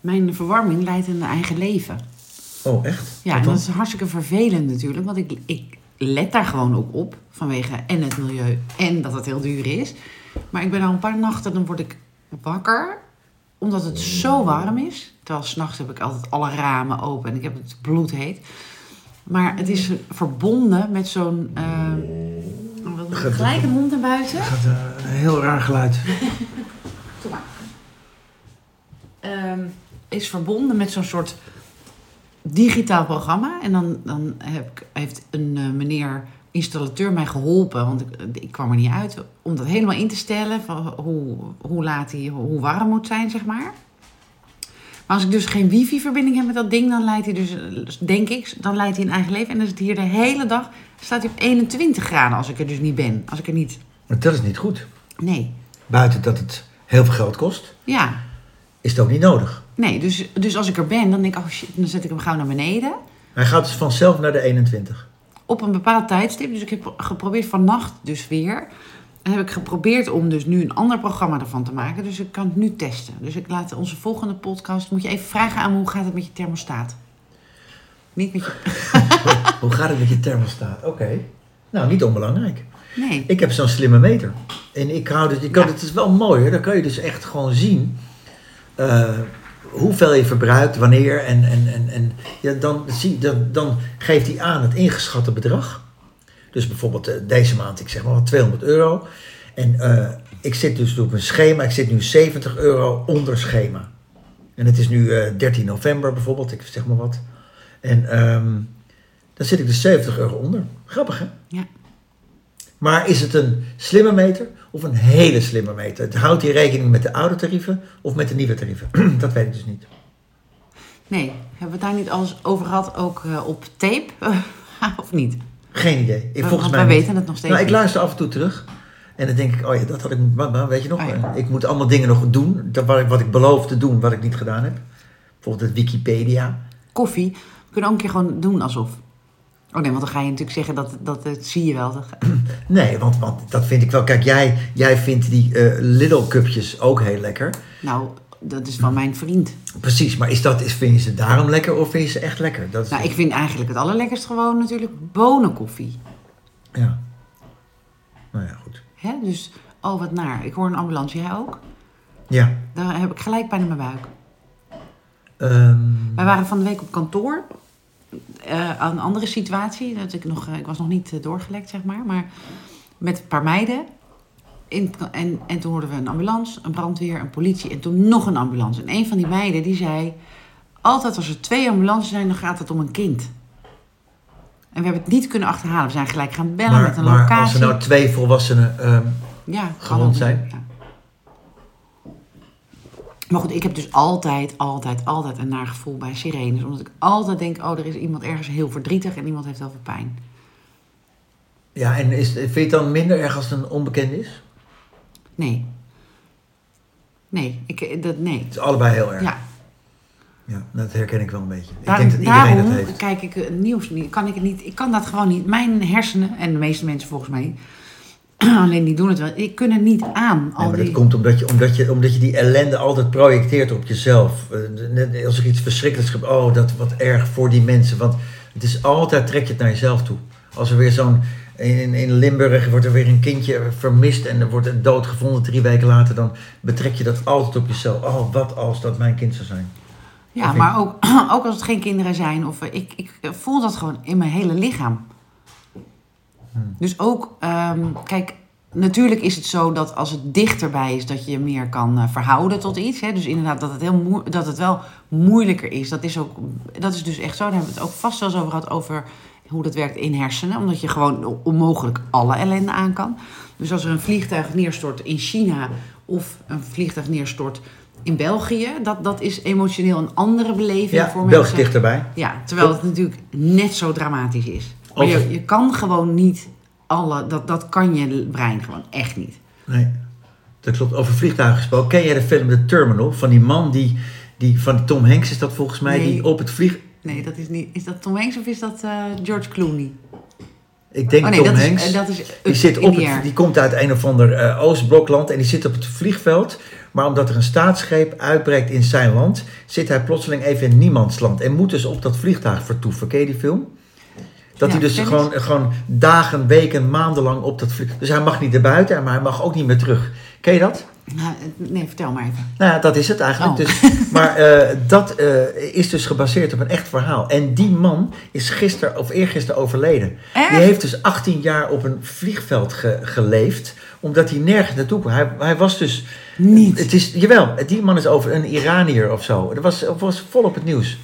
Mijn verwarming leidt een eigen leven. Oh, echt? Ja, en dat is hartstikke vervelend natuurlijk. Want ik, ik let daar gewoon ook op. Vanwege en het milieu en dat het heel duur is. Maar ik ben al een paar nachten, dan word ik wakker. Omdat het zo warm is. Terwijl s'nachts heb ik altijd alle ramen open en ik heb het bloedheet. Maar het is verbonden met zo'n... eh, gelijk een hond naar buiten. Het gaat eh, een heel raar geluid. Ehm, is verbonden met zo'n soort digitaal programma. En dan, dan heb ik, heeft een eh, meneer installateur mij geholpen, want ik, ik kwam er niet uit, om dat helemaal in te stellen van hoe, hoe laat hij, hoe warm moet zijn, zeg maar. Maar als ik dus geen wifi-verbinding heb met dat ding, dan leidt hij dus, eh, denk ik, dan leidt hij een eigen leven. En dan is het hier de hele dag, staat hij op 21 graden als ik er dus niet ben. Als ik er niet, Maar dat is niet goed. nee. Buiten dat het heel veel geld kost, Ja, is het ook niet nodig. nee, dus, dus als ik er ben, dan denk ik, oh shit, dan zet ik hem gauw naar beneden. Hij gaat dus vanzelf naar de 21. op een bepaald tijdstip. Dus ik heb geprobeerd vannacht dus weer. En heb ik geprobeerd om dus nu een ander programma ervan te maken. Dus ik kan het nu testen. Dus ik laat onze volgende podcast... Moet je even vragen aan me, hoe gaat het met je thermostaat? Niet met je... Hoe gaat het met je thermostaat? Oké. Nou, niet onbelangrijk. Nee. Ik heb zo'n slimme meter. En ik hou dus, je kan, Ja. het is wel mooi hoor. Dan kan je dus echt gewoon zien eh, hoeveel je verbruikt, wanneer. En, en, en, en ja, dan, zie, dan, dan geeft hij aan het ingeschatte bedrag. Dus bijvoorbeeld eh, deze maand, ik zeg maar wat 200 euro. En eh, ik zit dus op een schema, ik zit nu 70 euro onder schema. En het is nu eh 13 november bijvoorbeeld, ik zeg maar wat. En ehm, dan zit ik dus 70 euro onder. Grappig hè? Ja. Maar is het een slimme meter of een hele slimme meter? Het houdt hij rekening met de oude tarieven of met de nieuwe tarieven? dat weet ik dus niet. Nee. Hebben we het daar niet alles over gehad, ook eh, op tape? of niet? Geen idee. Ik, volgens mij wij weten het nog steeds Nou, ik luister af en toe terug. En dan denk ik, oh ja, dat had ik, maar weet je nog, Oh ja. ik moet allemaal dingen nog doen. Dat, wat, ik, wat ik beloof te doen, wat ik niet gedaan heb. Bijvoorbeeld het Wikipedia. Koffie. We kunnen ook een keer gewoon doen alsof... Oh nee, want dan ga je natuurlijk zeggen dat, dat, dat zie je wel. Nee, want, want dat vind ik wel. Kijk, jij, jij vindt die eh Lidl cupjes ook heel lekker. nou, dat is van mijn vriend. Precies, maar is dat, is, vind je ze daarom lekker of vind je ze echt lekker? Dat is Nou, ik vind eigenlijk het allerlekkerst gewoon natuurlijk bonenkoffie. Ja. Nou ja, goed. Hè? Dus, oh wat naar. Ik hoor een ambulance, jij ook? Ja. Daar heb ik gelijk pijn in mijn buik. ehm, Wij waren van de week op kantoor. Aan een andere situatie. Dat ik, nog, ik was nog niet eh, doorgelekt, zeg maar. Maar met een paar meiden. In, en, en toen hoorden we een ambulance, een brandweer, een politie en toen nog een ambulance. En een van die meiden die zei... Altijd als er twee ambulances zijn, dan gaat het om een kind. En we hebben het niet kunnen achterhalen. We zijn gelijk gaan bellen maar met een maar locatie. als er nou twee volwassenen... ehm, ja, gewond zijn? ja. Maar goed, ik heb dus altijd, altijd, altijd een naar gevoel bij sirenes. Omdat ik altijd denk, oh, er is iemand ergens heel verdrietig en iemand heeft heel veel pijn. ja, en is, vind je het dan minder erg als het een onbekend is? Nee. Nee, ik, dat, nee. Het is allebei heel erg. Ja, Ja, dat herken ik wel een beetje. Ik daar- denk dat iedereen daarom dat heeft. kijk ik het nieuws niet. Kan ik het niet. Ik kan dat gewoon niet. Mijn hersenen, en de meeste mensen volgens mij alleen die doen het wel, die kunnen niet aan. Nee, Al maar die, dat komt omdat je, omdat, je, omdat je die ellende altijd projecteert op jezelf. Eh, net Als er iets verschrikkelijks gebeurt, oh, dat wat erg voor die mensen. Want het is altijd, trek je het naar jezelf toe. Als er weer zo'n, in, in Limburg wordt er weer een kindje vermist en er wordt een dood gevonden drie weken later, dan betrek je dat altijd op jezelf. Oh, wat als dat mijn kind zou zijn. ja, Of maar ook, ook als het geen kinderen zijn. Of, eh, ik, ik voel dat gewoon in mijn hele lichaam. Hmm. Dus ook, ehm, kijk, natuurlijk is het zo dat als het dichterbij is, dat je je meer kan eh, verhouden tot iets. Hè? Dus inderdaad, dat het, heel moe- dat het wel moeilijker is. Dat is, ook, dat is dus echt zo. Daar hebben we het ook vast wel eens over gehad, over hoe dat werkt in hersenen. Omdat je gewoon onmogelijk alle ellende aan kan. Dus als er een vliegtuig neerstort in China of een vliegtuig neerstort in België, dat, dat is emotioneel een andere beleving Ja, voor België mensen. dichterbij. Ja, terwijl het natuurlijk net zo dramatisch is. Maar Over- je, je kan gewoon niet alle, dat, dat kan je brein gewoon echt niet. Nee, dat klopt. Over vliegtuigen gesproken. Ken jij de film The Terminal? Van die man die, die van Tom Hanks is dat volgens mij, Nee. die op het vlieg... Nee, dat is niet. Is dat Tom Hanks of is dat eh, George Clooney? Ik denk oh nee, Tom dat Hanks. is, eh, dat is Die, zit op het, die komt uit een of ander eh, Oostblokland en die zit op het vliegveld Maar omdat er een staatsgreep uitbreekt in zijn land, zit hij plotseling even in niemandsland. En moet dus op dat vliegtuig vertoeven. Ken je die film? Dat Ja, hij dus gewoon, gewoon dagen, weken, maandenlang op dat vliegtuig... Dus hij mag niet naar buiten, maar hij mag ook niet meer terug. Ken je dat? Nou, nee, vertel maar even. Nou ja, dat is het eigenlijk. Oh. Dus, maar eh, dat eh, is dus gebaseerd op een echt verhaal. En die man is gisteren of eergisteren overleden. Echt? Die heeft dus 18 jaar op een vliegveld ge- geleefd, omdat hij nergens naartoe kon. Hij, hij was dus. Niet. Het is, jawel, die man is over een Iranier of zo. Dat was, was vol op het nieuws.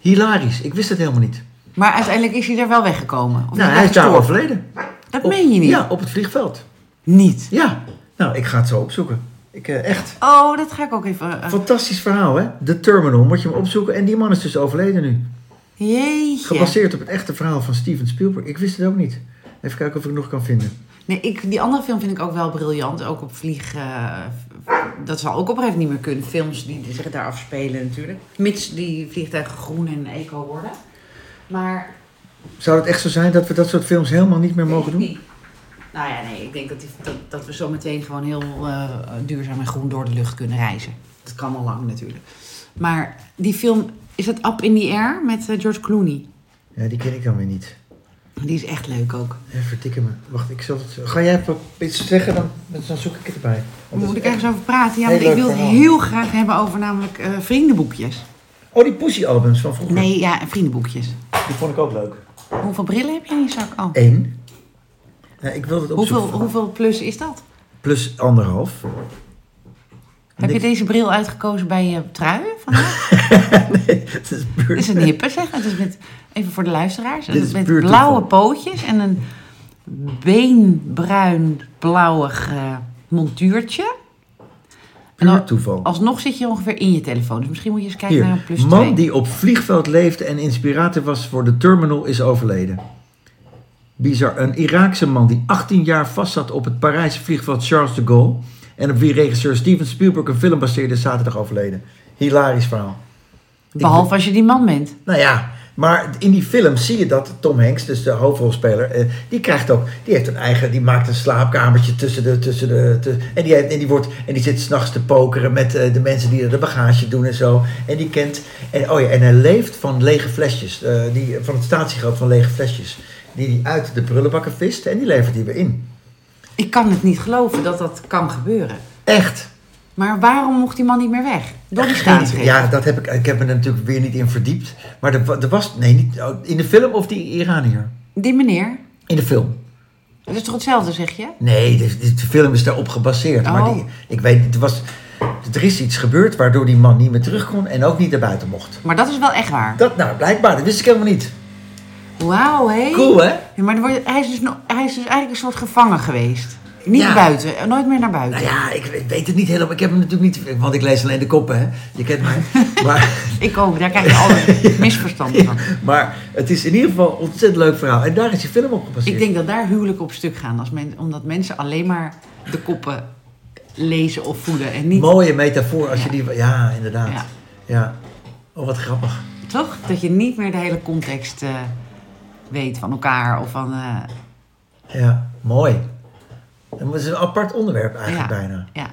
Hilarisch, ik wist het helemaal niet. Maar uiteindelijk is hij er wel weggekomen. Of Nou, hij is daar overleden. Dat Op- meen je niet? Ja, op het vliegveld. Niet. Ja, nou, ik ga het zo opzoeken. Ik, eh, echt. Oh, dat ga ik ook even... eh, Fantastisch verhaal, hè? De Terminal, moet je hem opzoeken. En die man is dus overleden nu. jeetje. Gebaseerd op het echte verhaal van Steven Spielberg. Ik wist het ook niet. Even kijken of ik het nog kan vinden. Nee, ik, die andere film vind ik ook wel briljant. Ook op vlieg... eh, dat zal ook op een niet meer kunnen. Films die zich daar afspelen natuurlijk. Mits die vliegtuigen groen en eco worden. Maar... Zou het echt zo zijn dat we dat soort films helemaal niet meer mogen doen? Nee. Nou ja, nee. Ik denk dat, die, dat, dat we zo meteen gewoon heel eh, duurzaam en groen door de lucht kunnen reizen. Dat kan al lang natuurlijk. Maar die film... Is het Up in the Air met eh, George Clooney? Ja, die ken ik dan weer niet. Die is echt leuk ook. Ja, verdikke me. Wacht, ik zal het... Ga jij even iets zeggen, dan, dan zoek ik het erbij. Want Moet dat ik ergens over praten? Ja, want ik wil het verhaal. heel graag hebben over namelijk eh, vriendenboekjes. Oh, die Pussy-albums van vroeger. Nee, ja, vriendenboekjes. Die vond ik ook leuk. Hoeveel brillen heb je in je zak? Oh. Eén. Ja, ik wilde het Hoeveel, opzoeken. hoeveel plus is dat? Plus anderhalf. Heb je deze bril uitgekozen bij je trui vandaag? nee, het is puur... Het is een hippe zeg. Het is met, even voor de luisteraars. Dit Het is met puur blauwe toeval. pootjes en een beenbruin blauwig eh, montuurtje. Puur toeval. alsnog zit je ongeveer in je telefoon. Dus misschien moet je eens kijken naar een plus man 2. die op vliegveld leefde en inspirator was voor de terminal is overleden. Bizar. Een Iraakse man die 18 jaar vastzat op het Parijse vliegveld Charles de Gaulle. En op wie regisseur Steven Spielberg een film baseerde, is zaterdag overleden. Hilarisch verhaal. Behalve als je die man bent. Nou ja, maar in die film zie je dat Tom Hanks, dus de hoofdrolspeler, eh, die krijgt ook, die heeft een eigen, die maakt een slaapkamertje tussen de, tussen de, en die, heeft, en die wordt, en die zit s'nachts te pokeren met eh, de mensen die er de bagage doen en zo. En die kent, en oh ja, en hij leeft van lege flesjes, eh, die, van het statiegeld van lege flesjes, die hij uit de prullenbakken vist en die levert hij weer in. Ik kan het niet geloven dat dat kan gebeuren. Echt. Maar waarom mocht die man niet meer weg? Door die staatsgreep? Ja, dat heb ik, ik heb me er natuurlijk weer niet in verdiept. Maar er, wa- er was, nee, niet, oh, in de film of die Iranier? Die meneer? In de film. Dat is toch hetzelfde, zeg je? Nee, de, de, de film is daarop gebaseerd. Maar Oh. die, ik weet, er, was, er is iets gebeurd waardoor die man niet meer terug kon en ook niet naar buiten mocht. Maar dat is wel echt waar. Dat, nou, blijkbaar, dat wist ik helemaal niet. Wauw, hé. Cool, hè? Ja, maar hij, is dus hij is dus eigenlijk een soort gevangen geweest. Niet Ja. buiten, nooit meer naar buiten. Nou ja, ik weet- weet het niet helemaal. Ik heb hem natuurlijk niet, want ik lees alleen de koppen, hè? Je kent mij. Maar, Ik ook, daar krijg je altijd misverstanden van. maar het is in ieder geval een ontzettend leuk verhaal. En daar is die film op gebaseerd. Ik denk dat daar huwelijken op stuk gaan. Als men, omdat mensen alleen maar de koppen lezen of voelen. En niet, Mooie metafoor als Ja. je die... Ja, inderdaad. Ja. Ja. Oh, wat grappig. toch? Dat je niet meer de hele context eh, weet van elkaar. Of van, eh, Ja, mooi. Het is een apart onderwerp eigenlijk Ja. bijna. ja.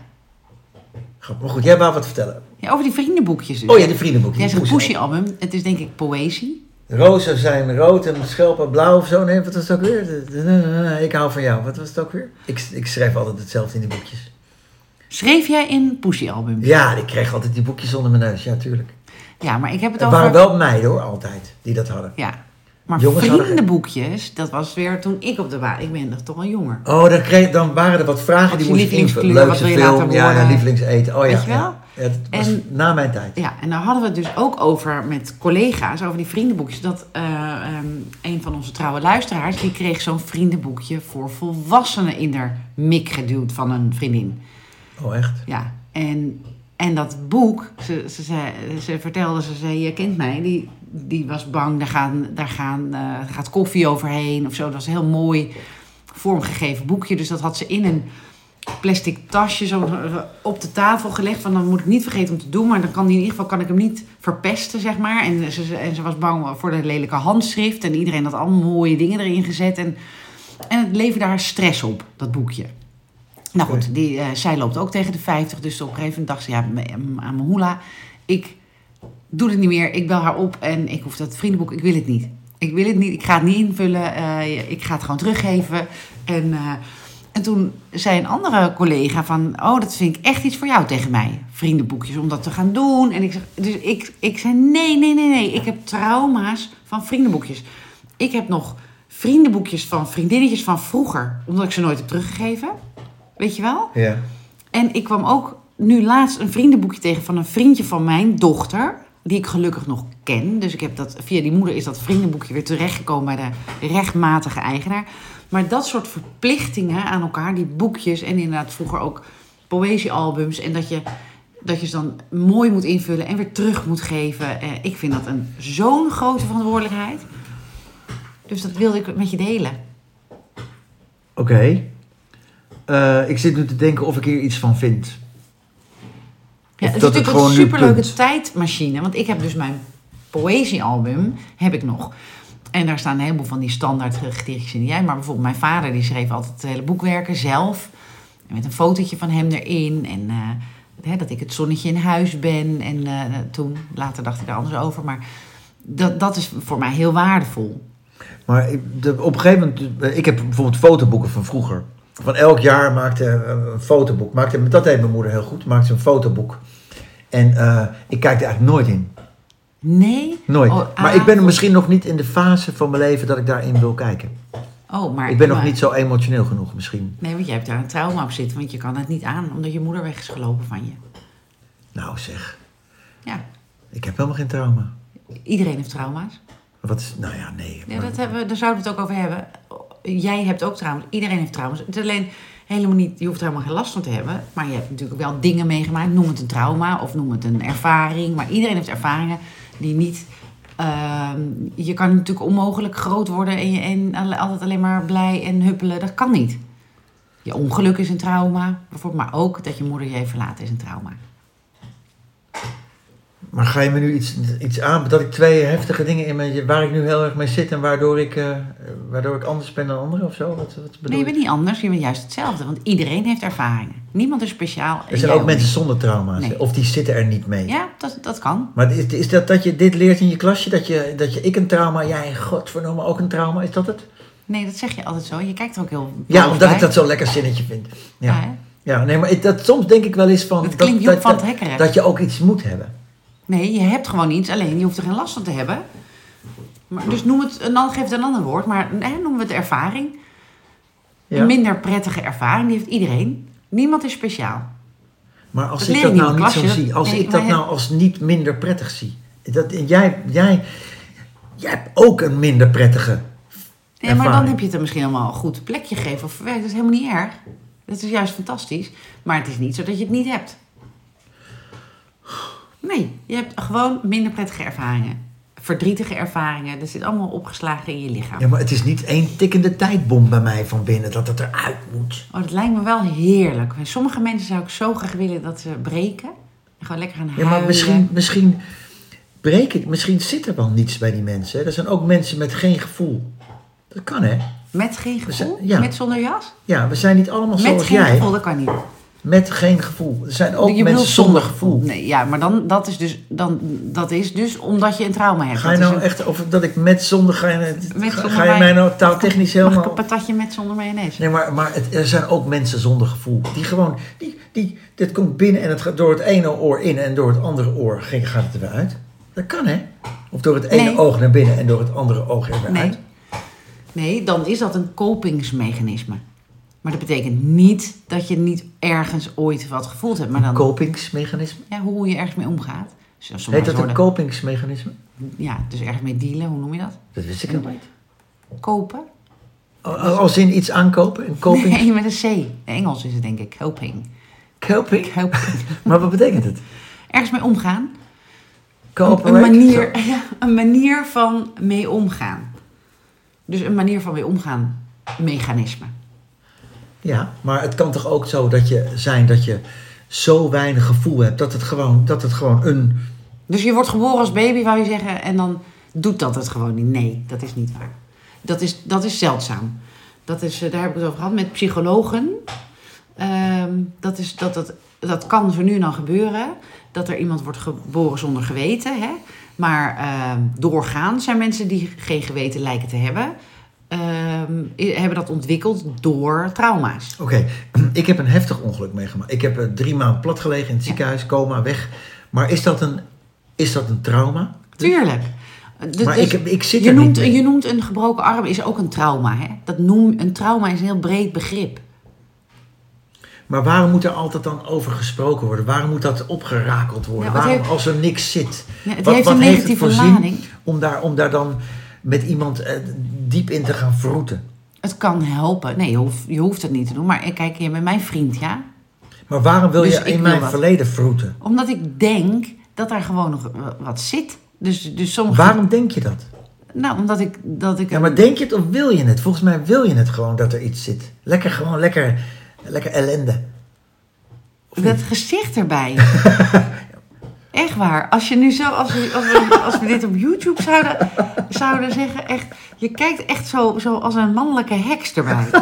Grappig. Maar goed, jij wou wat vertellen. ja. Over die vriendenboekjes dus. Oh ja, die vriendenboek. Jij die zegt Poesie. Pussy album. Het is denk ik poëzie. Rozen zijn rood en schelpen blauw of zo. Nee, wat was het ook weer? Ik hou van jou. Wat was het ook weer? Ik, ik schrijf altijd hetzelfde in die boekjes. Schreef jij in Pussy album? Ja, ik kreeg altijd die boekjes onder mijn neus. Ja, tuurlijk. Ja, maar ik heb het Het over... waren wel meiden hoor, altijd, die dat hadden. Ja. Maar Jongens vriendenboekjes, dat was weer toen ik op de baan... Ik ben nog toch wel jonger. Oh, dan, kreeg, dan waren er wat vragen die is je moest ik invullen. Leukste film, ja, ja, lievelingseten. Oh ja, Weet je wel? ja. ja dat was En- na mijn tijd. Ja, en daar hadden we het dus ook over met collega's, over die vriendenboekjes. Dat eh, ehm, een van onze trouwe luisteraars, die kreeg zo'n vriendenboekje voor volwassenen in haar mik geduwd van een vriendin. Oh, echt? Ja, en, en dat boek, ze, ze, ze vertelde, ze zei, je kent mij, die, die was bang, daar, gaan, daar, gaan, eh, gaat koffie overheen of zo. Dat was een heel mooi vormgegeven boekje. Dus dat had ze in een plastic tasje zo eh, op de tafel gelegd. Van dan moet ik niet vergeten om te doen, maar dan kan die in ieder geval kan ik hem niet verpesten, zeg maar. En ze, en ze was bang voor de lelijke handschrift en iedereen had allemaal mooie dingen erin gezet. En, en het leverde haar stress op, dat boekje. Nou goed, die, eh, zij loopt ook tegen de 50. Dus op een gegeven moment dacht ze, ja, aan mijn hoela. Ik doe het niet meer. Ik bel haar op en ik hoef dat vriendenboek. Ik wil het niet. Ik wil het niet. Ik ga het niet invullen. eh, ik ga het gewoon teruggeven. En, eh, en toen zei een andere collega van... Oh, dat vind ik echt iets voor jou tegen mij. Vriendenboekjes om dat te gaan doen. En ik zeg, dus ik, ik zei, nee, nee, nee, nee. Ik heb trauma's van vriendenboekjes. Ik heb nog vriendenboekjes van vriendinnetjes van vroeger. Omdat ik ze nooit heb teruggegeven. Weet je wel? Ja. En ik kwam ook nu laatst een vriendenboekje tegen van een vriendje van mijn dochter. Die ik gelukkig nog ken. Dus ik heb dat, via die moeder is dat vriendenboekje weer terechtgekomen bij de rechtmatige eigenaar. Maar dat soort verplichtingen aan elkaar, die boekjes en inderdaad vroeger ook poëziealbums. En dat je, dat je ze dan mooi moet invullen en weer terug moet geven. Eh, ik vind dat een zo'n grote verantwoordelijkheid. Dus dat wilde ik met je delen. Oké. Eh, ik zit nu te denken of ik hier iets van vind. Ja, het is het natuurlijk een superleuke tijdmachine. Want ik heb dus mijn poëziealbum, heb ik nog. En daar staan een heleboel van die standaard gedichtjes in. Jij, maar bijvoorbeeld mijn vader, die schreef altijd hele boekwerken zelf. Met een fotootje van hem erin. En eh, hè, dat ik het zonnetje in huis ben. En eh, toen, later dacht ik er anders over. Maar dat, dat is voor mij heel waardevol. Maar op een gegeven moment, ik heb bijvoorbeeld fotoboeken van vroeger. Van elk jaar maakte een fotoboek. Maakte, dat deed mijn moeder heel goed. Maakte ze een fotoboek. En eh, ik kijk er eigenlijk nooit in. Nee? Nooit. Oh, maar ik ben er ah, misschien nog niet in de fase van mijn leven dat ik daarin wil kijken. Oh, maar, ik ben nog niet zo emotioneel genoeg misschien. Nee, want jij hebt daar een trauma op zitten. Want je kan het niet aan, omdat je moeder weg is gelopen van je. Nou zeg, Ja, ik heb helemaal geen trauma. iedereen heeft trauma's. Wat is, nou ja, nee. Ja, maar- dat hebben, we- daar zouden we het ook over hebben. Jij hebt ook trauma's. Iedereen heeft trauma's. Het is alleen helemaal niet, je hoeft er helemaal geen last van te hebben. Maar je hebt natuurlijk wel dingen meegemaakt. Noem het een trauma of noem het een ervaring. Maar iedereen heeft ervaringen die niet. ehm, je kan natuurlijk onmogelijk groot worden en, je, en altijd alleen maar blij en huppelen. Dat kan niet. Je ongeluk is een trauma, bijvoorbeeld. Maar ook dat je moeder je heeft verlaten is een trauma. Maar ga je me nu iets, iets aan, dat ik twee heftige dingen in mijn, waar ik nu heel erg mee zit en waardoor ik, eh, waardoor ik anders ben dan anderen of zo? Wat, wat bedoel Nee, je bent niet anders. Je bent juist hetzelfde. Want iedereen heeft ervaringen. Niemand is speciaal. Er zijn ook mensen niet. zonder trauma's, Nee. of die zitten er niet mee. Ja, dat, dat kan. Maar is, is dat dat je dit leert in je klasje? Dat je, dat je ik een trauma, jij godverdomme ook een trauma? Is dat het? Nee, dat zeg je altijd zo. Je kijkt er ook heel. Ja, omdat bij. ik dat zo'n lekker zinnetje vind. Ja, Ja, nee, maar ik- dat, soms denk ik wel eens van... Het klinkt dat, van het dat, dat je ook iets moet hebben. Nee, je hebt gewoon iets. Alleen je hoeft er geen last van te hebben. Maar, dus noem het, en dan geef het een ander woord. Maar hè, noemen we het ervaring. Ja. Een minder prettige ervaring. Die heeft iedereen. Niemand is speciaal. Maar als Dat ik dat nou niet klasje, zo zie, als nee, ik dat nou als niet minder prettig zie. Dat, jij, jij, jij hebt ook een minder prettige Nee, maar dan ervaring. heb je het er misschien allemaal een goed plekje gegeven of verwerkt. Dat is helemaal niet erg. Dat is juist fantastisch. Maar het is niet zo dat je het niet hebt. Nee, je hebt gewoon minder prettige ervaringen. Verdrietige ervaringen. Dat zit allemaal opgeslagen in je lichaam. Ja, maar het is niet één tikkende tijdbom bij mij van binnen dat het eruit moet. Oh, dat lijkt me wel heerlijk. Bij sommige mensen zou ik zo graag willen dat ze breken. En gewoon lekker gaan Ja, huilen. maar misschien, misschien breek ik, misschien zit er wel niets bij die mensen. hè. Er zijn ook mensen met geen gevoel. Dat kan hè. Met geen gevoel? zijn- ja. Met zonder jas? Ja, we zijn niet allemaal Met zoals geen jij. gevoel, dat kan niet. Met geen gevoel. Er zijn ook Je mensen zonder gevoel. Nee, ja, maar dan, dat, is dus, dan, dat is dus omdat je een trauma hebt. Ga je Dat nou een- echt over dat ik met zonder ga je, Met ga, zonder ga je mij- nou taaltechnisch Mag ik helemaal. een patatje met zonder mayonaise? Nee, maar, maar het, er zijn ook mensen zonder gevoel. Die gewoon, die, die, dit komt binnen en het gaat door het ene oor in en door het andere oor ging- gaat het er weer uit. Dat kan hè? Of door het ene Nee. oog naar binnen en door het andere oog er weer Nee. uit. Nee, dan is dat een kopingsmechanisme. Maar dat betekent niet dat je niet ergens ooit wat gevoeld hebt. Maar Een dan, kopingsmechanisme. ja, hoe je ergens mee omgaat. Dus Heet dat een kopingsmechanisme? Ja, dus ergens mee dealen, hoe noem je dat? Dat wist ik nog niet. Kopen? Als in iets aankopen? Een koping? Nee, met een C. Engels is het denk ik, coping. Koping? Coping. Maar wat betekent het? ergens mee omgaan. Een, Cooperate? een, manier, ja, een manier van mee omgaan. Dus een manier van mee omgaan mechanisme. Ja, maar het kan toch ook zo dat je zijn dat je zo weinig gevoel hebt dat het gewoon, dat het gewoon een. Dus je wordt geboren als baby, wou je zeggen, en dan doet dat het gewoon niet. Nee, dat is niet waar. Dat is, dat is zeldzaam. Dat is, eh, daar heb ik het over gehad met psychologen. Ehm, dat, is, dat, dat, dat kan zo nu en dan gebeuren. Dat er iemand wordt geboren zonder geweten. Hè? Maar ehm, doorgaans zijn mensen die geen geweten lijken te hebben... ehm, hebben dat ontwikkeld door trauma's. Oké, ik heb een heftig ongeluk meegemaakt. Ik heb eh, drie maanden plat gelegen in het ziekenhuis, coma, weg. Maar is dat een, is dat een trauma? Tuurlijk. Dus- maar dus ik, ik zit je, er noemt, niet je noemt een gebroken arm is ook een trauma. Hè? Dat noem, een trauma is een heel breed begrip. Maar waarom moet er altijd dan over gesproken worden? Waarom moet dat opgerakeld worden? Waarom heeft- als er niks zit? Ja, het Wat- heeft wat een heeft negatieve het zin? lading. Om daar, om daar dan met iemand eh, diep in te gaan vroeten. Het kan helpen. Nee, je hoeft, je hoeft het niet te doen. Maar ik kijk, je bent mijn vriend, ja? Maar waarom wil Dus je in mijn wat. verleden vroeten? Omdat ik denk dat daar gewoon nog wat zit. Dus, dus sommige... Waarom denk je dat? Nou, omdat ik... Dat ik Ja, maar denk je het of wil je het? Volgens mij wil je het gewoon dat er iets zit. Lekker gewoon, lekker, lekker ellende. Of Dat niet? gezicht erbij. Echt waar. Als je nu zo, als we, als we, als we dit op YouTube zouden, zouden zeggen, echt, je kijkt echt zo, zo als een mannelijke heks erbij.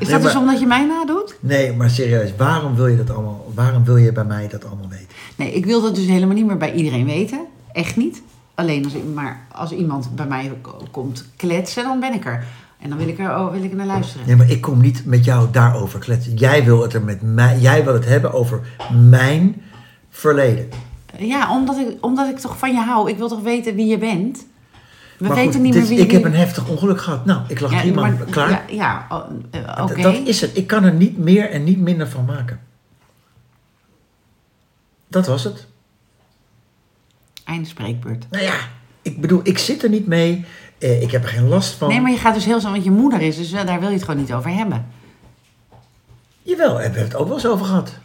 Is dat dus omdat je mij nadoet? Nee, maar serieus, waarom wil je dat allemaal? Waarom wil je bij mij dat allemaal weten? Nee, ik wil dat dus helemaal niet meer bij iedereen weten. Echt niet. Alleen als, maar als iemand bij mij ko- komt kletsen, dan ben ik er. En dan wil ik er, oh, wil ik er naar luisteren. Nee, maar ik kom niet met jou daarover kletsen. Jij wil het er met mij, jij wil het hebben over mijn verleden. Ja, omdat ik, omdat ik toch van je hou. Ik wil toch weten wie je bent. We Maar weten goed, niet dit- meer wie Ik wie- heb een heftig ongeluk gehad. Nou, ik lag Ja, drie maar- maanden klaar. Ja, ja oh, eh, oké. Dat is het. Ik kan er niet meer en niet minder van maken. Dat was het. Einde spreekbeurt. Nou ja, ik bedoel, ik zit er niet mee. Eh, ik heb er geen last van. Nee, maar je gaat dus heel zo, want je moeder is, dus daar wil je het gewoon niet over hebben. Jawel, we hebben het ook wel eens over gehad.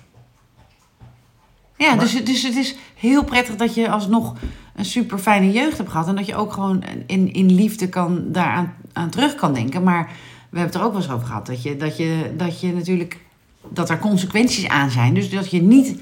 Ja, Maar- dus, het- dus het is heel prettig dat je alsnog een super fijne jeugd hebt gehad. En dat je ook gewoon in, in liefde kan, daaraan aan terug kan denken. Maar we hebben het er ook wel eens over gehad. Dat je, dat je, dat je natuurlijk, dat er consequenties aan zijn. Dus dat je niet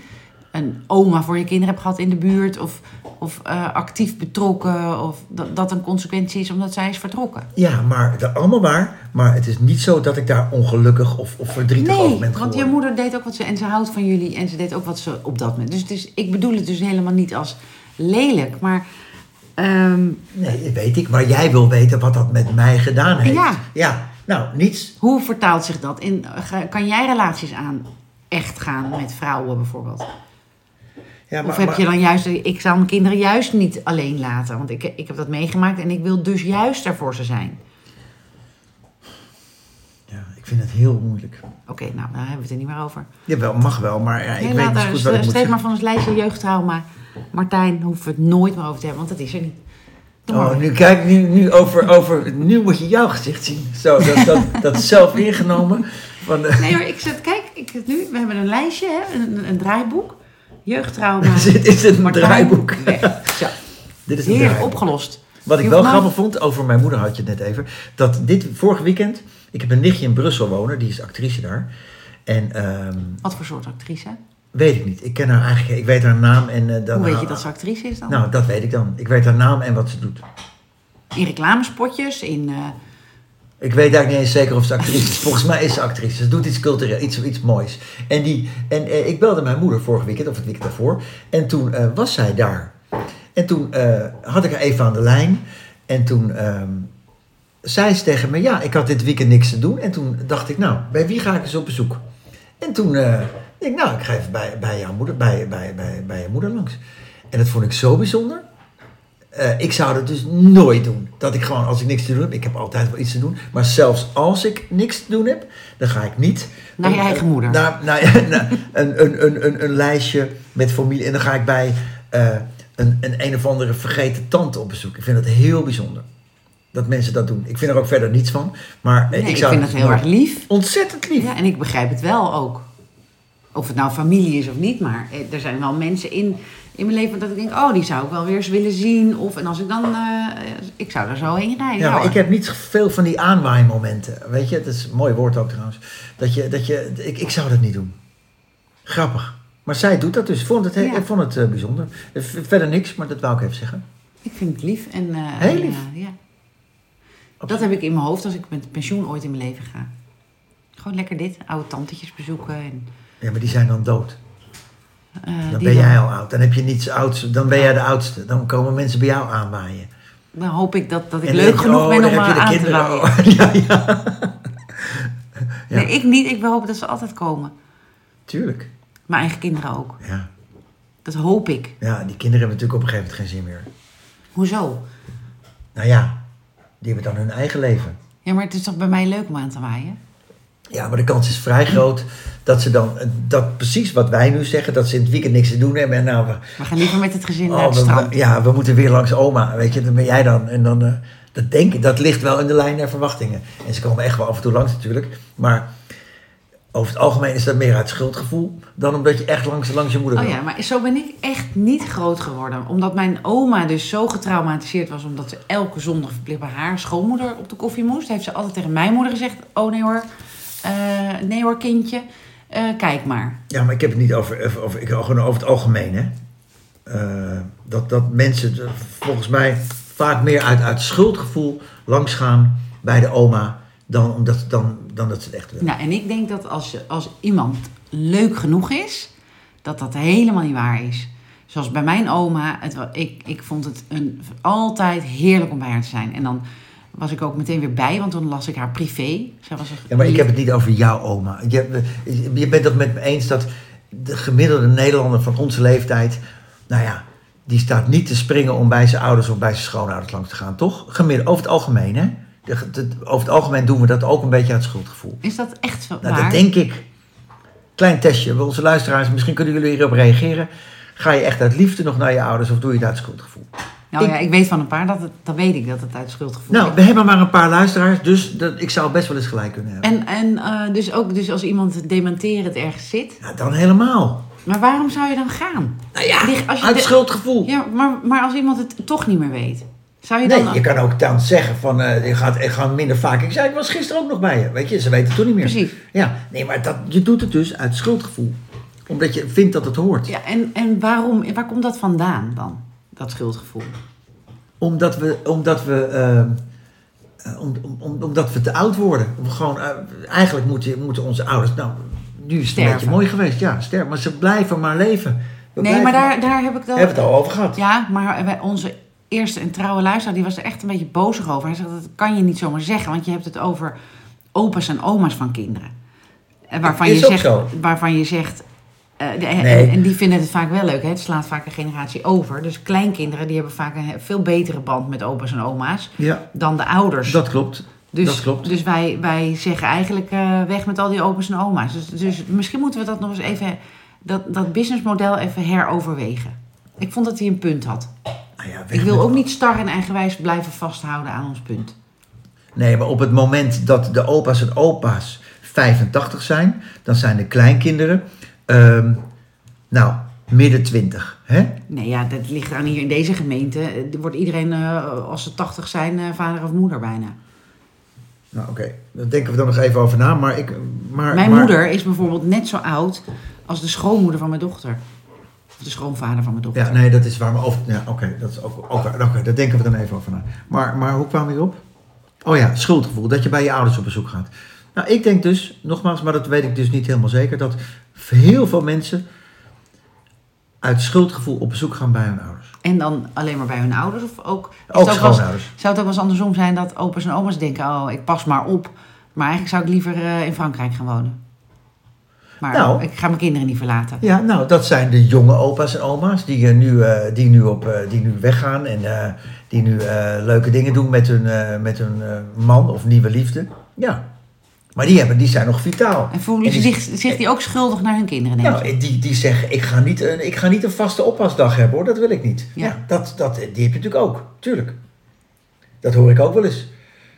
een oma voor je kinderen hebt gehad in de buurt. Of, of eh, actief betrokken. Of dat, dat een consequentie is omdat zij is vertrokken. Ja, maar dat allemaal waar. Maar het is niet zo dat ik daar ongelukkig of, of verdrietig over Nee, ben want je geworden. moeder deed ook wat ze... En ze houdt van jullie en ze deed ook wat ze op dat moment... Dus het is, ik bedoel het dus helemaal niet als lelijk, maar... ehm, Nee, dat weet ik. Maar jij wil weten wat dat met mij gedaan heeft. Ja. Ja, nou, niets. hoe vertaalt zich dat? In, ga- kan jij relaties aan echt gaan met vrouwen bijvoorbeeld? Ja, of heb je dan juist... Ik zou mijn kinderen juist niet alleen laten. Want ik, ik heb dat meegemaakt en ik wil dus juist er voor ze zijn. Ja, ik vind het heel moeilijk. Oké, nou, daar hebben we het er niet meer over. Jawel, mag wel, maar ja, ik Nee, weet niet goed wat ik moet maar van ons lijstje jeugdtrauma. Martijn, hoeven we het nooit meer over te hebben, want dat is er niet. Maar. Oh, nu kijk, nu, nu, over, over, nu moet je jouw gezicht zien. Zo, dat, dat, dat is zelf ingenomen. Van, Nee hoor, ik zet, kijk, ik nu, we hebben een lijstje, hè, een, een draaiboek. Jeugdtrauma. Het- is het Martijn, draaiboek? Zo, dit is een heerlijk draaiboek. opgelost. Wat ik wel grappig vond, over mijn moeder had je het net even. Dat dit vorige weekend, ik heb een nichtje in Brussel wonen, die is actrice daar. En ehm, Wat voor soort actrice? weet ik niet, ik ken haar eigenlijk, ik weet haar naam en dan. Hoe weet je dat ze actrice is dan? Nou, dat weet ik dan. Ik weet haar naam en wat ze doet. In reclamespotjes, in... eh, Ik weet eigenlijk niet eens zeker of ze actrice is. Volgens mij is ze actrice. Ze doet iets cultureel, iets, iets moois. En, die, en eh, ik belde mijn moeder vorige weekend, of het weekend daarvoor. En toen eh, was zij daar. En toen eh, had ik haar even aan de lijn. En toen ehm, zei ze tegen me, ja, ik had dit weekend niks te doen. En toen dacht ik, nou, bij wie ga ik eens op bezoek? En toen eh, dacht ik, nou, ik ga even bij, bij, jouw moeder, bij, bij, bij, bij je moeder langs. En dat vond ik zo bijzonder. Eh, ik zou dat dus nooit doen. Dat ik gewoon, als ik niks te doen heb, ik heb altijd wel iets te doen. Maar zelfs als ik niks te doen heb, dan ga ik niet... Naar je een- eigen moeder. Naar, naar, naar een, een, een, een, een lijstje met familie. En dan ga ik bij eh, een, een een of andere vergeten tante op bezoek. Ik vind het heel bijzonder. Dat mensen dat doen. Ik vind er ook verder niets van. Maar eh, nee, ik ik, zou vind het dat heel erg lief. Ontzettend lief. Ja, en ik begrijp het wel ook. Of het nou familie is of niet, maar er zijn wel mensen in, in mijn leven dat ik denk, oh, die zou ik wel weer eens willen zien. Of, en als ik dan, eh, ik zou daar zo heen rijden. Ja, maar hoor. ik heb niet veel van die aanwaaimomenten. Weet je, het is een mooi woord ook trouwens. Dat je, dat je, ik, ik zou dat niet doen. Grappig. Maar zij doet dat dus. Ik vond het, Ja. ik vond het eh, bijzonder. Eh, Verder niks, maar dat wou ik even zeggen. Ik vind het lief. En, Heel lief. ja. Dat heb ik in mijn hoofd als ik met pensioen ooit in mijn leven ga. Gewoon lekker dit, oude tantetjes bezoeken. En, Ja, maar die zijn dan dood. Eh, Dan ben jij al oud. Dan heb je niets ouds. Dan ben jij de oudste. Dan komen mensen bij jou aanwaaien. Dan hoop ik dat, dat ik En leuk denk genoeg oh, ben om heb je de aan kinderen. Oh, ja, ja. Ja. Nee, ik niet. Ik hopen dat ze altijd komen. Tuurlijk. Mijn eigen kinderen ook. Ja. Dat hoop ik. ja, die kinderen hebben natuurlijk op een gegeven moment geen zin meer. Hoezo? Nou ja, die hebben dan hun eigen leven. Ja, maar het is toch bij mij leuk om aan te waaien? Ja, maar de kans is vrij groot dat ze dan, dat precies wat wij nu zeggen, dat ze in het weekend niks te doen hebben. En nou, we, We gaan liever met het gezin naar oh, het we- strand. we- ja, we moeten weer langs oma, weet je, dan ben jij dan. En dan, eh, dat denk ik, dat ligt wel in de lijn der verwachtingen. En ze komen echt wel af en toe langs natuurlijk. Maar over het algemeen is dat meer uit schuldgevoel dan omdat je echt langs, langs je moeder Oh wil. ja, maar zo ben ik echt niet groot geworden. Omdat mijn oma dus zo getraumatiseerd was... omdat ze elke zondag verplicht bij haar schoonmoeder op de koffie moest... heeft ze altijd tegen mijn moeder gezegd... oh nee hoor, eh, nee hoor kindje, eh, kijk maar. Ja, maar ik heb het niet over, over, over, ik, gewoon over het algemeen, hè. Eh, dat, dat mensen volgens mij vaak meer uit, uit schuldgevoel langsgaan bij de oma dan, omdat, dan, dan dat ze het echt willen. Nou, en ik denk dat als, als iemand leuk genoeg is... dat dat helemaal niet waar is. Zoals bij mijn oma, het, ik, ik vond het een, altijd heerlijk om bij haar te zijn. En dan was ik ook meteen weer bij, want toen las ik haar privé. Zij was Ja, maar ik heb het niet over jouw oma. Je, je bent het met me eens dat de gemiddelde Nederlander van onze leeftijd, nou ja, die staat niet te springen om bij zijn ouders of bij zijn schoonouders langs te gaan, toch? Gemiddeld, over het algemeen, hè? Over het algemeen doen we dat ook een beetje uit schuldgevoel. Is dat echt zo Nou, waar? dat denk ik. Klein testje, bij onze luisteraars, misschien kunnen jullie hierop reageren. Ga je echt uit liefde nog naar je ouders of doe je het uit schuldgevoel? Nou Ik- ja, ik weet van een paar dat het, dan weet ik dat het uit schuldgevoel Nou, is. we hebben maar een paar luisteraars, dus dat, ik zou best wel eens gelijk kunnen hebben. En, en eh, dus ook dus als iemand dementerend ergens zit. Ja, dan helemaal. Maar waarom zou je dan gaan? Nou ja, als je uit de- schuldgevoel. Ja, maar, maar als iemand het toch niet meer weet. Zou je Nee, dan... je kan ook dan zeggen van, eh, je gaat ik ga minder vaak. Ik zei, ik was gisteren ook nog bij je. Weet je, ze weten het toen niet meer. Precies. Ja, nee, maar dat, je doet het dus uit schuldgevoel. Omdat je vindt dat het hoort. Ja, en, en waarom, waar komt dat vandaan dan? Dat schuldgevoel. Omdat we, omdat we, ehm, eh, om, om, om- omdat we te oud worden. We gewoon, eh, eigenlijk moeten, moeten onze ouders, nou, nu is het een beetje mooi geweest. Ja, sterven. Maar ze blijven maar leven. We Nee, maar daar, daar heb ik. Hebben we het al over gehad. Ja, maar bij onze eerste en trouwe luisteraar, die was er echt een beetje bozig over. Hij zegt, dat kan je niet zomaar zeggen, want je hebt het over opa's en oma's van kinderen. En waarvan, Is je zegt, zo. waarvan je zegt... eh, de- en- Nee. en, die vinden het vaak wel leuk, hè? het slaat vaak een generatie over. Dus kleinkinderen die hebben vaak een veel betere band met opa's en oma's Ja, dan de ouders. dat klopt. dus, dat klopt. Dus wij, wij zeggen eigenlijk eh, weg met al die opa's en oma's. Dus, dus misschien moeten we dat nog eens even, dat, dat businessmodel even heroverwegen. Ik vond dat hij een punt had. Nou ja, Ik wil ook niet star en eigenwijs blijven vasthouden aan ons punt. Nee, maar op het moment dat de opa's en opa's 85 zijn, dan zijn de kleinkinderen, ehm, nou, midden 20. Hè? Nee, ja, dat ligt aan hier in deze gemeente. Er wordt iedereen, eh, als ze 80 zijn, eh, vader of moeder bijna. Nou, oké, daar denken we dan nog even over na. Maar ik, maar, Mijn maar- moeder is bijvoorbeeld net zo oud als de schoonmoeder van mijn dochter. Of de schoonvader van mijn dochter. Ja, nee, dat is waar. Maar over, ja, oké, dat is ook. Oké, daar denken we dan even over na. Maar, maar hoe kwam je op? Oh ja, schuldgevoel. Dat je bij je ouders op bezoek gaat. Nou, ik denk dus, nogmaals, maar dat weet ik dus niet helemaal zeker, dat heel veel mensen uit schuldgevoel op bezoek gaan bij hun ouders. En dan alleen maar bij hun ouders? Of ook, Ook schoonouders. zou het ook wel eens andersom zijn dat opa's en oma's denken... oh, ik pas maar op. Maar eigenlijk zou ik liever eh, in Frankrijk gaan wonen. Maar Nou. ik ga mijn kinderen niet verlaten. Ja, nou, dat zijn de jonge opa's en oma's die, eh, nu, eh, die, nu, op, die nu weggaan en die nu leuke dingen doen met hun, met hun man of nieuwe liefde. Ja, maar die, hebben, die zijn nog vitaal. En voelen En ze die- zich, zich die ook schuldig naar hun kinderen? Nou, die, die zeggen, ik ga, niet een, ik ga niet een vaste oppasdag hebben hoor, dat wil ik niet. Ja. Ja. dat, dat, die heb je natuurlijk ook, tuurlijk. Dat hoor ik ook wel eens.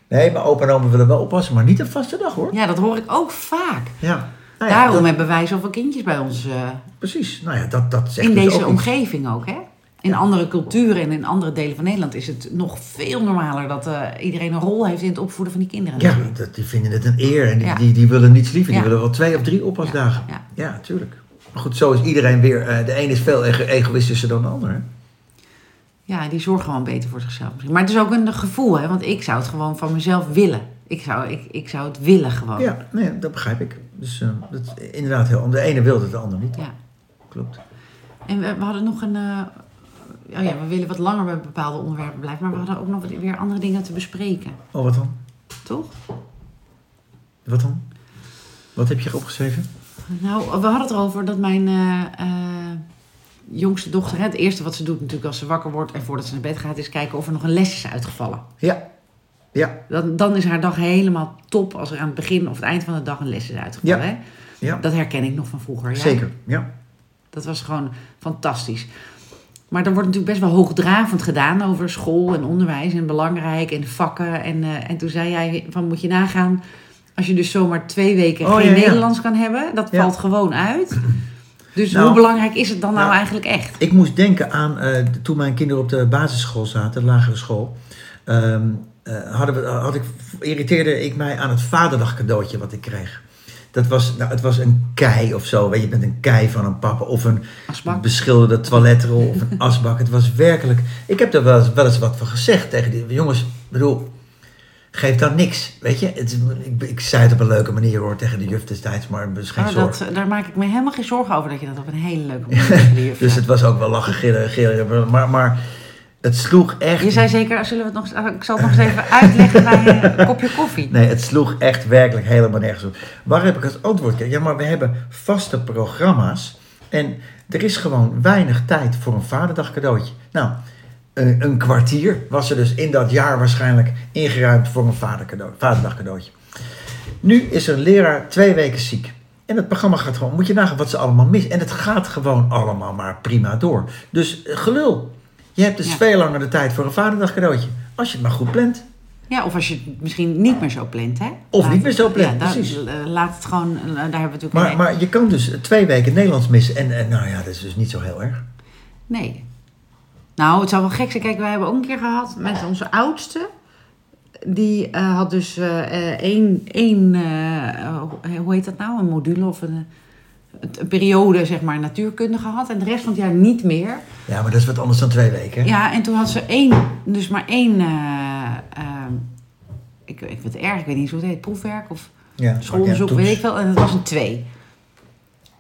Nee, maar opa en oma willen wel oppassen, maar niet een vaste dag hoor. Ja, dat hoor ik ook vaak. Ja, nou ja, Daarom dat- hebben wij zoveel kindjes bij ons eh, precies. Nou ja, dat, dat zegt in dus deze ook iets. omgeving ook. Hè? In andere culturen en in andere delen van Nederland is het nog veel normaler dat eh, iedereen een rol heeft in het opvoeden van die kinderen. Ja, dat, die vinden het een eer en die, Ja. die, die willen niets liever. Die willen wel twee of drie oppasdagen. Ja. Ja, tuurlijk. Maar goed, zo is iedereen weer... eh, de een is veel ego- egoïstischer dan de ander. hè? Ja, die zorgen gewoon beter voor zichzelf. misschien. Maar het is ook een gevoel, hè? want ik zou het gewoon van mezelf willen. Ik zou, ik, ik zou het willen gewoon. Ja, nee, dat begrijp ik. Dus eh, dat is inderdaad heel... De ene wilde het, de ander niet. Ja. Klopt. En we, we hadden nog een... oh ja, we willen wat langer bij bepaalde onderwerpen blijven. Maar we hadden ook nog weer andere dingen te bespreken. Oh, wat dan? Toch? Wat dan? Wat heb je opgeschreven? Nou, we hadden het erover dat mijn eh, eh, jongste dochter... hè, Het eerste wat ze doet natuurlijk als ze wakker wordt... en voordat ze naar bed gaat... is kijken of er nog een les is uitgevallen. Ja. Ja. Dan, dan is haar dag helemaal top... als er aan het begin of het eind van de dag een les is uitgevallen. Hè? Ja. Dat herken ik nog van vroeger. Ja? Zeker. Ja. Dat was gewoon fantastisch. Maar er wordt natuurlijk best wel hoogdravend gedaan over school en onderwijs en belangrijk en vakken. En, eh, en toen zei jij van moet je nagaan, als je dus zomaar twee weken Oh, geen ja, ja. Nederlands kan hebben, dat Ja. valt gewoon uit. Dus Nou, hoe belangrijk is het dan nou nou, eigenlijk echt? Ik moest denken aan eh, toen mijn kinderen op de basisschool zaten, de lagere school. ehm, eh, hadden we, had ik, irriteerde ik mij aan het vaderdag cadeautje wat ik kreeg. Dat was, nou, het was een kei of zo, weet je, met een kei van een papa of een Asbak? beschilderde toiletrol of een asbak. Het was werkelijk. Ik heb er wel eens, wel eens wat van gezegd tegen die jongens. Ik bedoel, geef dan niks, weet je. Het, ik, ik zei het op een leuke manier hoor tegen de juf destijds, maar geen Oh, zorg. dat, daar maak ik me helemaal geen zorgen over dat je dat op een hele leuke manier Dus het was ook wel lachen, gillen, gillen. Maar, maar het sloeg echt. Je zei zeker, zullen we het nog, ik zal het nog eens even uitleggen bij een kopje koffie. Nee, het sloeg echt werkelijk helemaal nergens op. Waar heb ik het antwoord? Ja, maar we hebben vaste programma's. En er is gewoon weinig tijd voor een vaderdag cadeautje. Nou, een, een kwartier was er dus in dat jaar waarschijnlijk ingeruimd voor een vaderdag cadeautje. Nu is er een leraar twee weken ziek. En het programma gaat gewoon, moet je nagaan wat ze allemaal missen. En het gaat gewoon allemaal maar prima door. Dus eh, gelul. Je hebt dus Ja. veel langer de tijd voor een vaderdag cadeautje. Als je het maar goed plant. Ja, of als je het misschien niet meer zo plant, hè? Of Laat niet meer zo plant, ja, precies. eh, laat het gewoon, eh, daar hebben we natuurlijk Maar, een- maar je kan dus twee weken Nederlands missen. En, en nou ja, dat is dus niet zo heel erg. Nee. Nou, het zou wel gek zijn. Kijk, wij hebben ook een keer gehad met onze oudste. Die eh, had dus eh, één, één hoe heet dat nou? Een module of een, een periode, zeg maar, natuurkunde gehad. En de rest van het jaar niet meer. Ja, maar dat is wat anders dan twee weken. hè? Ja, en toen had ze één, dus maar één, eh, ehm, ik, ik vind het erg, ik weet niet hoe het heet, proefwerk of Ja, schoolonderzoek, ja, weet ik wel. En dat was een twee.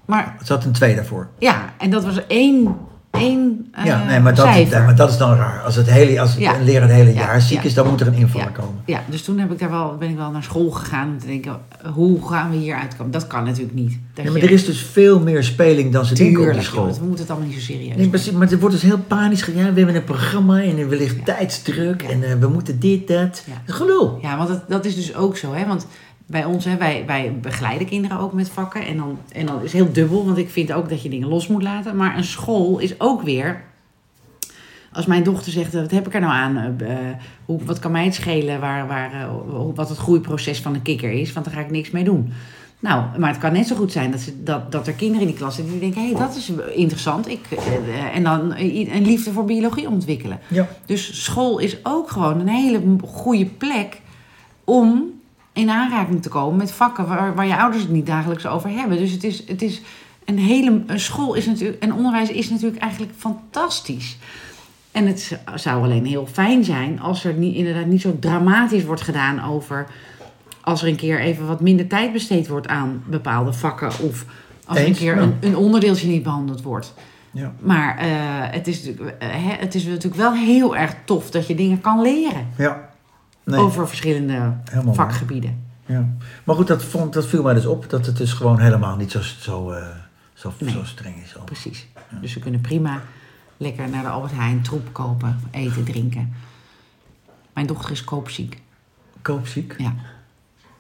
Maar Het zat een twee daarvoor. ja, en dat was één, één eh, ja, nee, maar dat, cijfer. maar dat is dan raar. Als, het hele, als Ja. een leraar het hele Ja, jaar ziek is, dan moet er een invaller komen. Ja, dus toen heb ik daar wel, ben ik wel naar school gegaan om te denken, hoe gaan we hier uitkomen? Dat kan natuurlijk niet. Dat Ja, maar je- er is dus veel meer speling dan ze denken op die Tuurlijk, school. we moeten het allemaal niet zo serieus Nee, precies, maar er wordt dus heel panisch gedaan. Ja, we hebben een programma en er ligt tijdsdruk en eh, we moeten dit, dat. Dat Gelul. Ja, want dat, dat is dus ook zo, hè? Want bij ons, hè, wij, wij begeleiden kinderen ook met vakken. En dan, en dan is het heel dubbel, want ik vind ook dat je dingen los moet laten. Maar een school is ook weer. Als mijn dochter zegt, wat heb ik er nou aan? Eh, eh, hoe, wat kan mij het schelen waar, waar, eh, wat het groeiproces van een kikker is? Want daar ga ik niks mee doen. Nou, maar het kan net zo goed zijn dat, ze, dat, dat er kinderen in die klas zitten die denken... hé, hey, dat is interessant. Ik, eh, en dan een liefde voor biologie ontwikkelen. Ja. Dus school is ook gewoon een hele goede plek om in aanraking te komen met vakken waar, waar je ouders het niet dagelijks over hebben. Dus het is, het is een hele. Een school is natuurlijk. En onderwijs is natuurlijk eigenlijk fantastisch. En het zou alleen heel fijn zijn als er niet, inderdaad niet zo dramatisch wordt gedaan over. Als er een keer even wat minder tijd besteed wordt aan bepaalde vakken. Of als er een keer een, een onderdeeltje niet behandeld wordt. Ja. Maar eh, het, is, natuurlijk- eh, hè, het is natuurlijk wel heel erg tof dat je dingen kan leren ja. Nee, over verschillende helemaal vakgebieden. Ja. Maar goed, dat, vond, dat viel mij dus op. Dat het dus gewoon helemaal niet zo, zo, eh, zo, Nee. zo streng is. Precies. Dus we kunnen prima lekker naar de Albert Heijn troep kopen, eten, drinken. Mijn dochter is koopziek. Koopziek? Ja.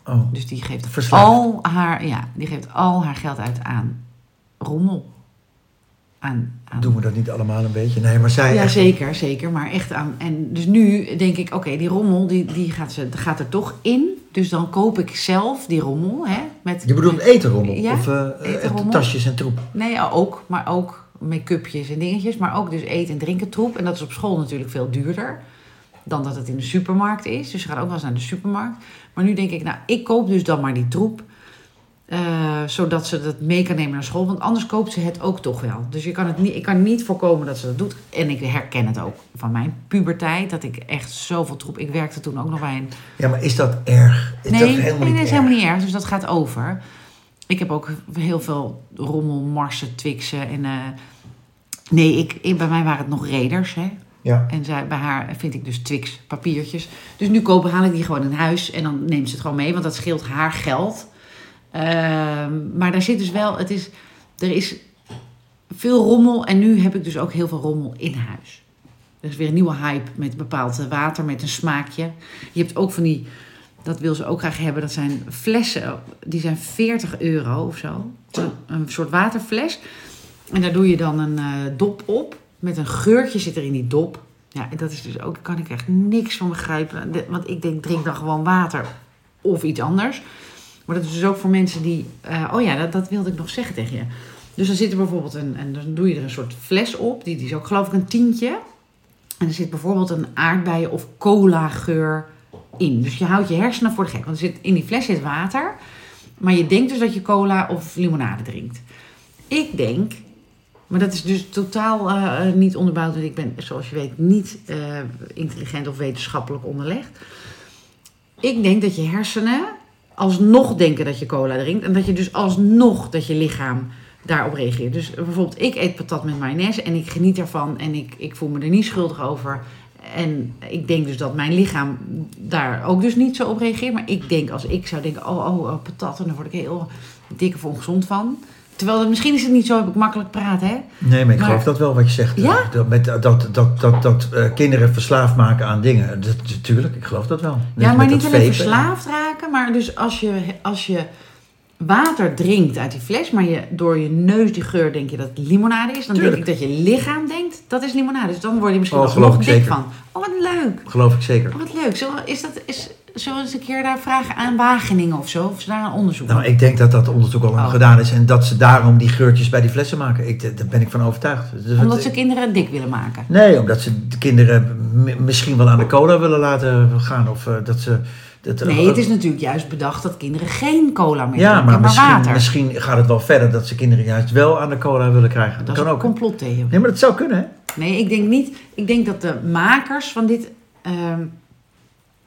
Oh. Dus die geeft Verslaafd. al haar, ja, die geeft al haar geld uit aan rommel. Aan, aan Doen we dat niet allemaal een beetje? Nee, maar zij... Ja, echt- zeker, zeker. Maar echt aan. En dus nu denk ik, oké, die rommel die, die gaat, ze, gaat er toch in. Dus dan koop ik zelf die rommel. Hè, met, Je bedoelt etenrommel? Ja, Of etenrommel. eh, tasjes en troep? Nee, ook. Maar ook make-upjes en dingetjes. Maar ook dus eten en drinken troep. En dat is op school natuurlijk veel duurder dan dat het in de supermarkt is. Dus ze gaat ook wel eens naar de supermarkt. Maar nu denk ik, nou, ik koop dus dan maar die troep. Eh, zodat ze dat mee kan nemen naar school. Want anders koopt ze het ook toch wel. Dus je kan het niet, ik kan niet voorkomen dat ze dat doet. En ik herken het ook van mijn puberteit. Dat ik echt zoveel troep... Ik werkte toen ook nog bij een... Ja, maar is dat erg? Is nee, dat helemaal nee, niet dat is helemaal niet erg. Dus dat gaat over. Ik heb ook heel veel rommel, marsen, twixen. En, eh, nee, ik, ik- bij mij waren het nog reders. Hè? Ja. En zij, bij haar vind ik dus Twix papiertjes. Dus nu kopen haal ik die gewoon in huis. En dan neemt ze het gewoon mee. Want dat scheelt haar geld. Ehm, maar daar zit dus wel... Het is, er is veel rommel. En nu heb ik dus ook heel veel rommel in huis. Er is weer een nieuwe hype met bepaald water. Met een smaakje. Je hebt ook van die... Dat wil ze ook graag hebben. Dat zijn flessen. Die zijn 40 euro of zo. Een, soort waterfles. En daar doe je dan een eh, dop op. Met een geurtje zit er in die dop. Ja, en dat is dus ook, daar kan ik echt niks van begrijpen. Want ik denk, drink dan gewoon water of iets anders. Maar dat is dus ook voor mensen die... eh, oh ja, dat, dat wilde ik nog zeggen tegen je. Dus dan zit er bijvoorbeeld een... En dan doe je er een soort fles op. Die, die is ook geloof ik een tientje. En er zit bijvoorbeeld een aardbeien of cola geur in. Dus je houdt je hersenen voor de gek. Want er zit, in die fles zit water. Maar je denkt dus dat je cola of limonade drinkt. Ik denk, maar dat is dus totaal eh, niet onderbouwd. Want ik ben, zoals je weet, niet eh, intelligent of wetenschappelijk onderlegd. Ik denk dat je hersenen alsnog denken dat je cola drinkt. En dat je dus alsnog dat je lichaam daarop reageert. Dus bijvoorbeeld, ik eet patat met mayonaise en ik geniet ervan. En ik, ik voel me er niet schuldig over. En ik denk dus dat mijn lichaam daar ook dus niet zo op reageert. Maar ik denk, als ik zou denken, oh, oh, oh patat, en dan word ik heel dik of ongezond van. Terwijl, misschien is het niet zo, heb ik makkelijk praten, hè? Nee, maar ik Maar- geloof dat wel wat je zegt. Ja? Dat, met, dat, dat, dat, dat eh, kinderen verslaafd maken aan dingen. Dat, natuurlijk, ik geloof dat wel. Net Ja, maar niet alleen verslaafd raken, maar dus als je, als je water drinkt uit die fles, maar je, door je neus die geur denk je dat het limonade is, dan Tuurlijk. denk ik dat je lichaam denkt dat is limonade. Dus dan word je misschien Oh, nog dik van. Oh, wat leuk. Geloof ik zeker. Oh, wat leuk. We, is dat, is, zullen we eens een keer daar vragen aan Wageningen of zo? Of ze daar een onderzoek Nou, ik denk dat dat onderzoek al lang Oh. gedaan is en dat ze daarom die geurtjes bij die flessen maken. Ik, daar ben ik van overtuigd. Dus Omdat het- ze kinderen dik willen maken. Nee, omdat ze de kinderen misschien wel aan de cola willen laten gaan. Of eh, dat ze... Dat, Nee, het is natuurlijk juist bedacht dat kinderen geen cola meer Ja, drinken, maar maar misschien, water. misschien gaat het wel verder dat ze kinderen juist wel aan de cola willen krijgen. Dat, dat is een ook. hè? complottheorie. Nee, maar dat zou kunnen, hè? Nee, ik denk niet. Ik denk dat de makers van dit ehm,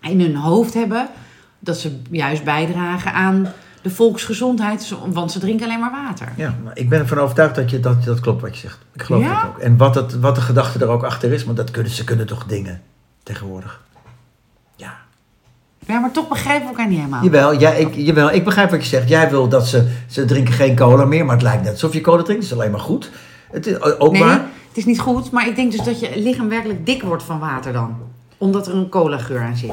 in hun hoofd hebben dat ze juist bijdragen aan de volksgezondheid, zo- want ze drinken alleen maar water. Ja, maar ik ben ervan overtuigd dat, je, dat dat klopt wat je zegt. Ik geloof Ja? dat ook. En wat, het, wat de gedachte er ook achter is, want dat kunnen, ze kunnen toch dingen tegenwoordig. Ja. Ja, maar toch begrijpen we elkaar niet helemaal. Jawel, jij, ik, jawel, ik begrijp wat je zegt. Jij wil dat ze, ze drinken geen cola meer, maar het lijkt net alsof je cola drinkt. Dat is alleen maar goed. Het is ook nee, het is niet goed, maar ik denk dus dat je lichaam werkelijk dik wordt van water dan. Omdat er een cola geur aan zit.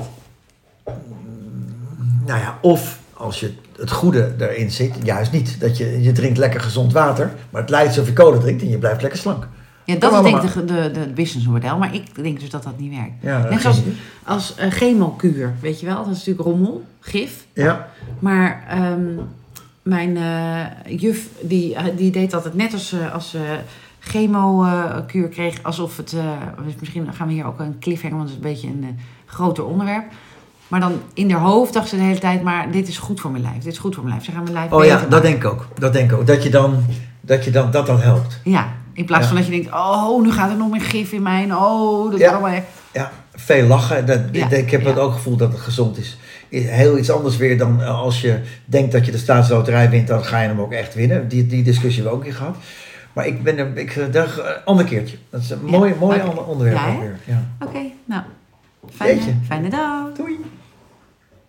Nou ja, of als je het goede erin zit, juist niet. Dat je, je drinkt lekker gezond water, maar het lijkt alsof je cola drinkt en je blijft lekker slank. Ja, dat is denk ik de, de, de businessmodel, maar ik denk dus dat dat niet werkt. Ja, Net zoals idee. als eh, chemokuur, weet je wel? Dat is natuurlijk rommel, gif. Ja, Maar ehm, mijn eh, juf, die, eh, die deed altijd net als, als ze chemokuur kreeg, alsof het... misschien gaan we hier ook een cliffhanger, want het is een beetje een groter onderwerp. Maar dan in haar hoofd dacht ze de hele tijd, maar dit is goed voor mijn lijf. Dit is goed voor mijn lijf. Ze gaan mijn lijf oh ja, dat maken. denk ik ook. Dat denk ik ook. Dat je dan, dat je dan, dat dan helpt. Ja, in plaats Ja. van dat je denkt, oh, nu gaat er nog meer gif in mij. Oh, dat Ja. allemaal... Ja, veel lachen. Dat, Ja, ik, heb het ook gevoel dat het gezond is. Heel iets anders weer dan eh, als je denkt dat je de staatsloterij wint, dan ga je hem ook echt winnen. Die, die discussie hebben we ook keer gehad. Maar ik ben er, ik, eh, daar, een ander keertje. Dat is een mooi, mooi ander onderwerp ook weer. Ja. Oké, nou, fijne, fijne dag. Doei.